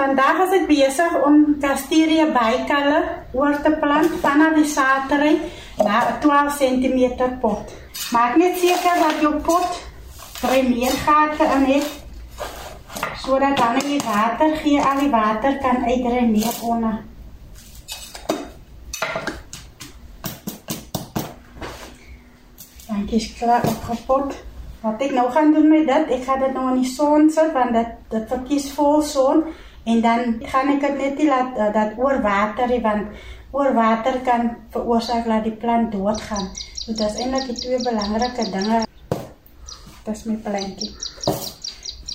Vandag is ek besig om Casteria bykalle oor te plant vanaf die saterry na 'n 12 cm pot. Maak net seker dat jou pot drie meer gate in het sodat dan die water gee al die water kan uitdreineer onder. Dan is klaar opgepot. Wat ek nou gaan doen met dit, ek gaan dit nou in die son sit want dit dit verkies vol son en dan gaan ek dit net nie laat uh, dat oor water nie want oor water kan veroorsaak dat die plant doodgaan. So dit is eintlik die twee belangrike dinge. Dis my plantjie.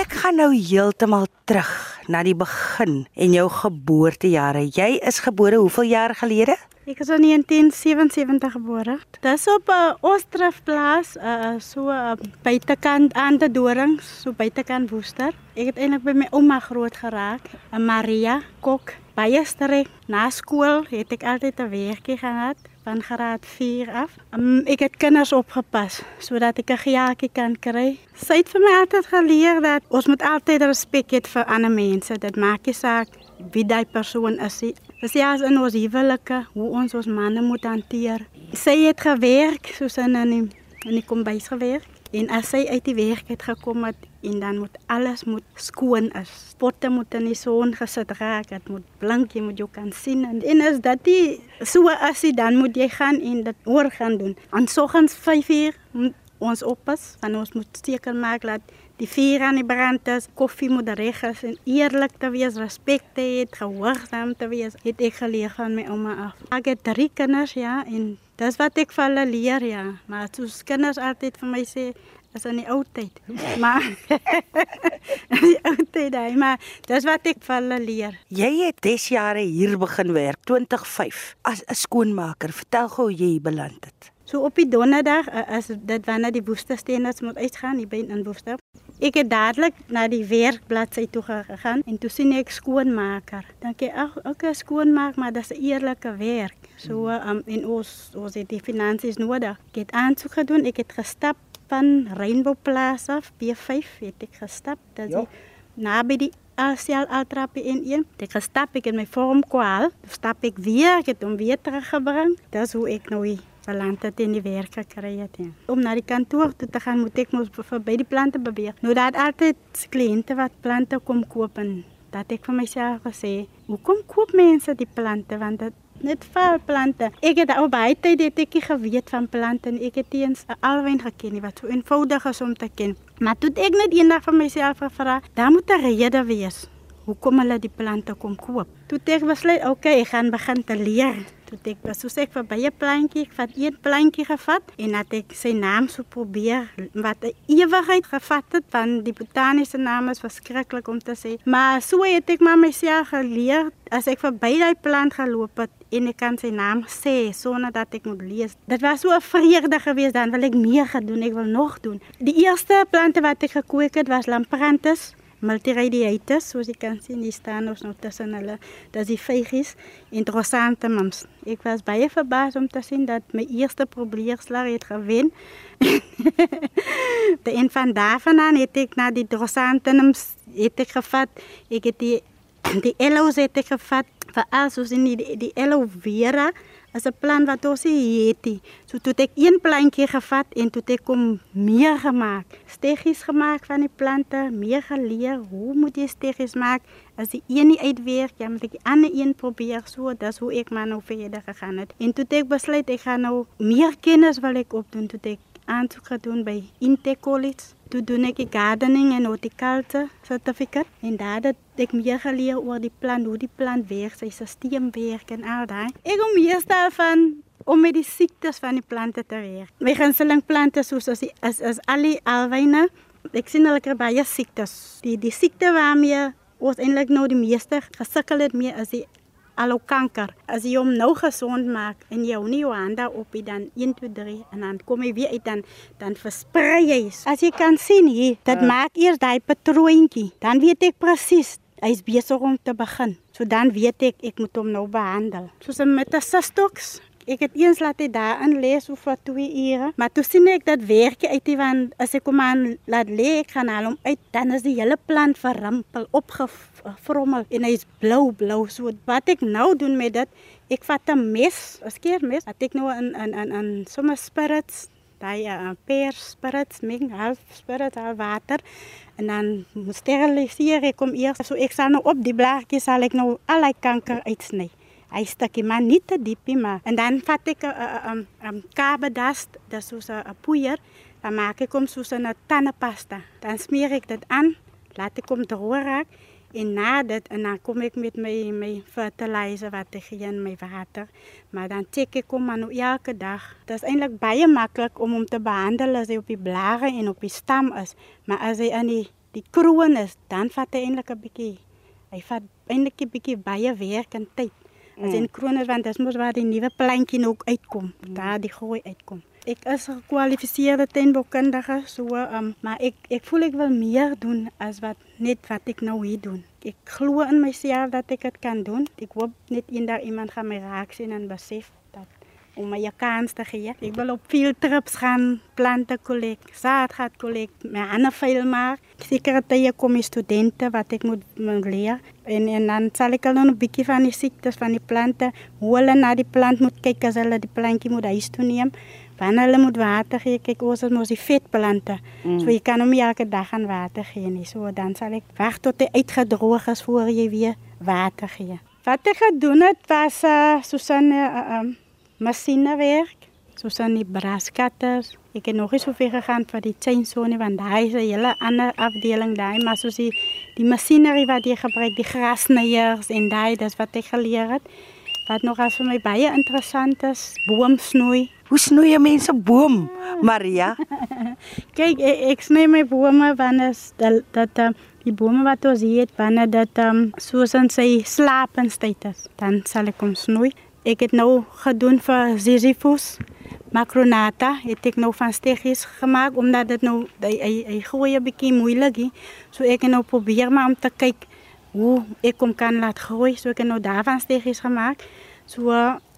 Ek gaan nou heeltemal terug na die begin en jou geboortejare. Jy is gebore hoeveel jaar gelede? Ek is in 1977 gebore. Dis op 'n uh, Ostrafplaas, uh, so uh, buitekant aan die dorings, so buitekant Woester. Ek het eintlik by my ouma groot geraak, 'n Maria Kok. Baie sterk. Na skool het ek altyd 'n werkie gehad van graad 4 af. Um, ek het kinders opgepas sodat ek 'n gejaartjie kan kry. Sy het vir my altyd geleer dat ons moet altyd respek hê vir ander mense. Dit maak nie saak wie daai persoon is. Dis ja as in ons huwelike hoe ons ons manne moet hanteer. Sy het gewerk soos in 'n in die kombuis gewerk en as sy uit die werk het gekom het en dan moet alles moet skoon is. Potte moet in die son gesit raak, dit moet blink, jy moet jou kan sien en, en as dit die so as jy dan moet jy gaan en dit oor gaan doen. Aan soggens 5uur ons oppas, want ons moet seker maak dat die vuur aan die brand is, koffie moet reg is en eerlik te wees, respek te hê, gehoorsaam te wees. Het ek geleer van my ouma af. Ek het drie kinders ja en dis wat ek vir hulle leer ja, maar soos kinders altyd vir my sê is in die ou tyd. Maar die ou tyd daai, maar dis wat ek vir hulle leer. Jy het des jare hier begin werk 2005 as 'n skoonmaker. Vertel gou hoe jy beland het. So op die donderdag as dit wanneer die woestersteeners moet uitgaan, hier by in Woester. Ek het dadelik na die werkbladsy toe gegaan en toe sien ek skoonmaker. Dink ek ag, okay, skoonmaak, maar dis 'n eerlike werk. So um, en ons ons het die finansies nodig. Ek het aansoek gedoen, ek het gestap van Rainbow Plaza af B5 het ek gestap. Dit is naby die Asial Altrappie in een. Ek gestap ek in my vorm kwaal. Stap ek weer, ek het hom weer teruggebring. Dis hoe ek nou hier beland het in die werk gekry het. Ja. Om na die kantoor toe te gaan, moet ek mos verby die plante beweeg. Nou daar altyd kliënte wat plante kom koop en dat ek vir myself gesê, hoekom koop mense die plante want dit net val plante. Ek het al baie tyd het ek geweet van plante en ek het eens 'n alwyn geken wat so eenvoudig is om te ken. Maar toe ek net eendag vir myself gevra, daar moet 'n rede wees hoekom hulle die plante kom koop. Toe ek besluit, okay, ek gaan begin te leer toe ek was soos ek verby 'n plantjie, ek vat een plantjie gevat en dat ek sy naam sou probeer wat 'n ewigheid gevat het van die botaniese naam is verskriklik om te sê. Maar so het ek maar myself geleer as ek verby daai plant geloop het en ek kan sy naam sê sonder dat ek moet lees. Dit was so 'n vreugde geweest dan wil ek meer gedoen, ek wil nog doen. Die eerste plante wat ek gekweek het was Lampranthus multiradiatus, soos jy kan sien, die staan ons nou tussen hulle. Dit is die vygies en drosanthemums. Ek was baie verbaas om te sien dat my eerste probeerslag het gewen. de en van daarvan aan het ek na die drosanthemums het ek gevat. Ek het die die elos het ek gevat vir alles soos in die die aloe vera as 'n plan wat ons het. So toe ek een plantjie gevat en toe ek kom meer gemaak. Steggies gemaak van die plante, meer geleer hoe moet jy steggies maak? As die een nie uitwerk, ja, moet ek die ander een probeer. So dis hoe ek maar nou verder gegaan het. En toe ek besluit ek gaan nou meer kennis wil ek opdoen toe ek aansoek gedoen by Inte College. Toe doen ek gardening en horticulture sertificaat en daar het ek meer geleer oor die plant, hoe die plant werk, sy stelsel werk en al daai. Ek kom meeste van om met die siektes van die plante te werk. My gunsteling plante soos as die, is is al die alwyne. Ek sien hulle kry baie siektes. Die die siekte waarmee ons eintlik nou die meeste gesukkel het mee is die alou kanker. As jy hom nou gesond maak en jy hou nie jou hande op nie dan 1 2 3 en dan kom hy weer uit dan dan versprei hy. As jy kan sien hier, dit uh. maak eers daai patroontjie. Dan weet ek presies hy's besig om te begin. So dan weet ek ek moet hom nou behandel. Soos met 'n sistoks Ek het eens laat hy daarin lees of vir 2 ure, maar toe sien ek dat werk uit die want as ek kom aan laat lê, ek gaan haal hom uit, dan is die hele plant verrimpel, opgevrommel en hy's blou blou. So wat ek nou doen met dit, ek vat 'n mes, 'n skeermes, wat ek nou in in in in sommer spirits daai uh, peer spirits meng half spirit half water. En dan steriliseer ek hom eers so ek sal nou op die blaartjies sal ek nou al die kanker uitsny hy stukkie maar nie te diepie maar en dan vat ek 'n uh, 'n uh, um, um, carbadast dis soos 'n uh, poeier dan maak ek hom soos 'n tandepasta. Dan smeer ek dit aan laat ek hom droog raak en na dit en dan kom ek met my my fertilizer wat ek gee in my water. Maar dan check ek hom nou elke dag. Dit is eintlik baie maklik om hom te behandel as hy op die blare en op die stam is maar as hy in die die kroon is dan vat hy eintlik 'n bietjie hy vat eintlik 'n bietjie baie werk en tyd As in kroner want dit moet waar die nuwe plantjie ook uitkom, mm. daar die groei uitkom. Ek is 'n gekwalifiseerde tuinboukundige, so um, maar ek ek voel ek wil meer doen as wat net wat ek nou hier doen. Ek glo in myself dat ek dit kan doen. Ek hoop net eendag iemand gaan my raak sien en besef om my 'n kans te gee. Ek wil op veel trips gaan, plante kollek, saad gaan kollek, my ander veel maar. Seker dat jy kom studente wat ek moet, moet leer en en dan sal ek hulle 'n bietjie van die siektes van die plante, hoe hulle na die plant moet kyk as hulle die plantjie moet huis toe neem. Wanneer hulle moet water gee, kyk ons het mos die vetplante. Mm. So jy kan hom elke dag aan water gee nie. So dan sal ek wag tot hy uitgedroog is voor jy weer water gee. Wat ek gedoen het was uh, Susanne uh, um, masjinewerk, soos aan die braskatters. Ek het nog nie so ver gegaan vir die chainsaw nie want daai is 'n hele ander afdeling daai, maar soos die die masjinerie wat jy gebruik, die grasnyers en daai, dis wat ek geleer het. Wat nog as vir my baie interessant is, boomsnoei. Hoe snoei jy mense boom, Maria? Kyk, ek, ek snoei my bome wanneer dat dat uh, die bome wat ons hier het, wanneer dat um, soos in sy slaapenstyd is, dan sal ek hom snoei. Ek het nou gedoen vir Sisyphus. Macronata het ek nou van steggies gemaak omdat dit nou hy hy, hy groei 'n bietjie moeilik is. So ek het nou probeer maar om te kyk hoe ek hom kan laat groei. So ek het nou daarvan steggies gemaak. So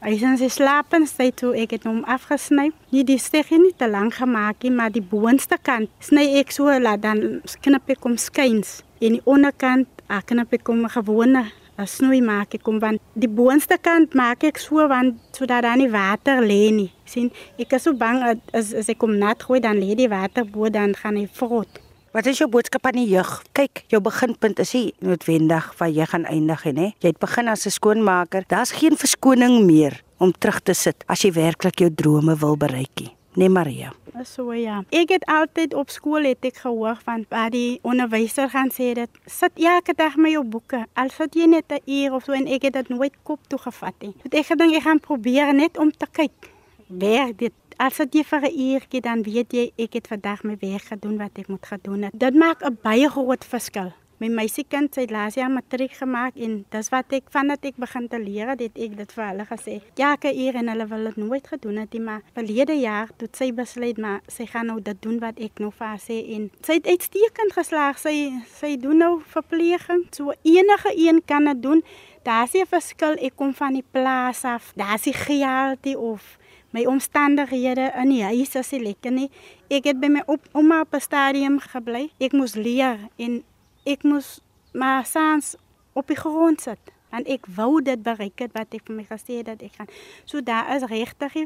hy sien sy slapend sê toe ek het hom afgesny. Nie die steggie nie te lank gemaak nie, maar die boonste kant sny ek so laat dan knip ek hom skuins en die onderkant knip ek hom gewone 'n snoei maak ek kom want die boonste kant maak ek so want sodat daar nie water lê nie. sien ek is so bang as as ek kom nat gooi dan lê die water bo dan gaan hy vrot. Wat is jou boodskap aan die jeug? Kyk, jou beginpunt is nie noodwendig waar jy gaan eindig nie. Jy het begin as 'n skoonmaker. Daar's geen verskoning meer om terug te sit as jy werklik jou drome wil bereik nie. Nee Maria. So ja. Ek het altyd op skool het ek gehoor van waar die onderwyser gaan sê dat sit elke dag met jou boeke. Al sit jy net 'n uur of so en ek het dit nooit kop toe gevat nie. So ek gedink ek gaan probeer net om te kyk. Werk dit As dit vir 'n uurtjie dan weet jy ek het vandag my werk gedoen wat ek moet gedoen het. Dit maak 'n baie groot verskil. My meisiekind het laas jaar matriek gemaak en dis wat ek vandat ek begin te leer het, het ek dit vir hulle gesê. Ja, kyk hier en hulle wil dit nooit gedoen het nie, maar verlede jaar toe sy besluit maar sy gaan nou dit doen wat ek nou vir haar sê en sy het uitstekend geslaag. Sy sy doen nou verpleging. So enige een kan dit doen. Daar's 'n verskil. Ek kom van die plaas af. Daar's die geld of my omstandighede in die huis as ek lekker nie. Ek het by my op, ouma op 'n stadium gebly. Ek moes leer en ek moes maar sans op die grond sit want ek wou dit bereik het wat ek vir my gesê het dat ek gaan. So daar is regtig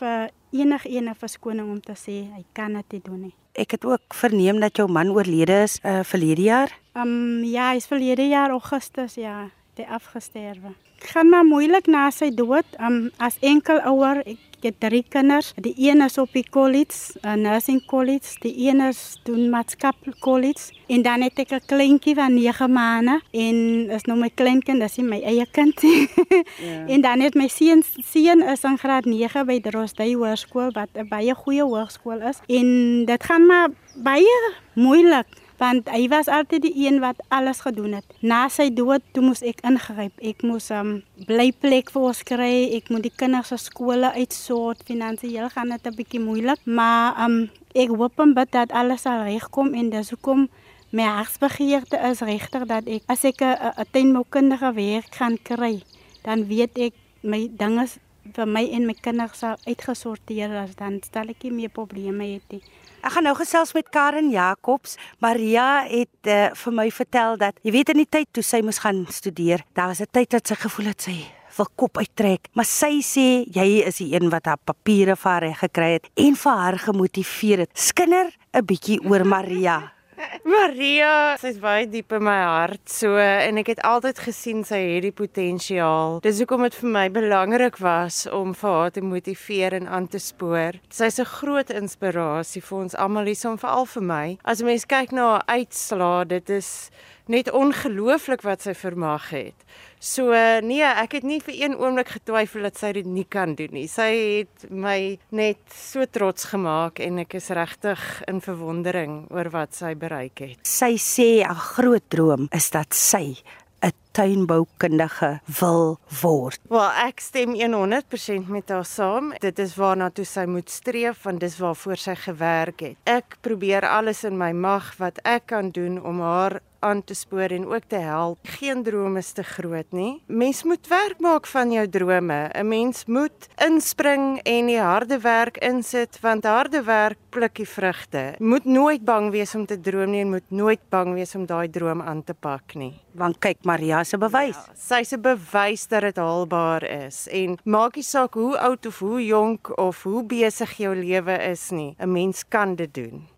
vir enige ene verskoning om te sê hy kan dit doen nie. Ek het ook verneem dat jou man oorlede is uh, verlede jaar. Ehm um, ja, hy is verlede jaar Augustus ja, hy afgesterwe. Gaan maar moeilik na sy dood. Ehm um, as enkel ouer ek het drie kinders. Die een is op die college, 'n nursing college, die een is doen maatskap college en dan het ek 'n kleintjie van 9 maande en is nou my kleinkind, dis my eie kind. ja. En dan het my seun seun is in graad 9 by Drosdey Hoërskool wat 'n baie goeie hoërskool is en dit gaan maar baie moeilik want hy was altyd die een wat alles gedoen het. Na sy dood toe moes ek ingryp. Ek moes 'n um, blyplek vir ons kry. Ek moet die kinders se skole uitsort. Finansiëel gaan dit 'n bietjie moeilik, maar um, ek hoop en bid dat alles sal regkom en dis hoekom my hartsbegeerte is regtig dat ek as ek 'n tuinboukundige werk gaan kry, dan weet ek my dinge vir my en my kinders sal uitgesorteer as dan stel ek nie meer probleme het nie. Ek gaan nou gesels met Karen Jacobs. Maria het uh, vir my vertel dat jy weet in die tyd toe sy moes gaan studeer, daar was 'n tyd dat sy gevoel het sy wil kop uittrek, maar sy sê jy is die een wat haar papiere vir haar reg gekry het en vir haar gemotiveer het. Skinder 'n bietjie oor Maria. Maria, sy's baie diep in my hart so en ek het altyd gesien sy het die potensiaal. Dis hoekom dit vir my belangrik was om vir haar te motiveer en aan te spoor. Sy's 'n groot inspirasie vir ons almal hier, so veral vir my. As 'n mens kyk na haar uitslaa, dit is net ongelooflik wat sy vermag het. So nee, ek het nie vir een oomblik getwyfel dat sy dit nie kan doen nie. Sy het my net so trots gemaak en ek is regtig in verwondering oor wat sy bereik het. Sy sê 'n groot droom is dat sy 'n tuinboukundige wil word. Wel, ek stem 100% met haar saam. Dit is waarna toe sy moet streef want dis waarvoor sy gewerk het. Ek probeer alles in my mag wat ek kan doen om haar aan te spoor en ook te help. Geen droom is te groot nie. Mens moet werk maak van jou drome. 'n Mens moet inspring en die harde werk insit want harde werk pluk die vrugte. Moet nooit bang wees om te droom nie en moet nooit bang wees om daai droom aan te pak nie. Want kyk Maria se bewys. Ja, Sy's 'n bewys dat dit haalbaar is en maak nie saak hoe oud of hoe jonk of hoe besig jou lewe is nie. 'n Mens kan dit doen.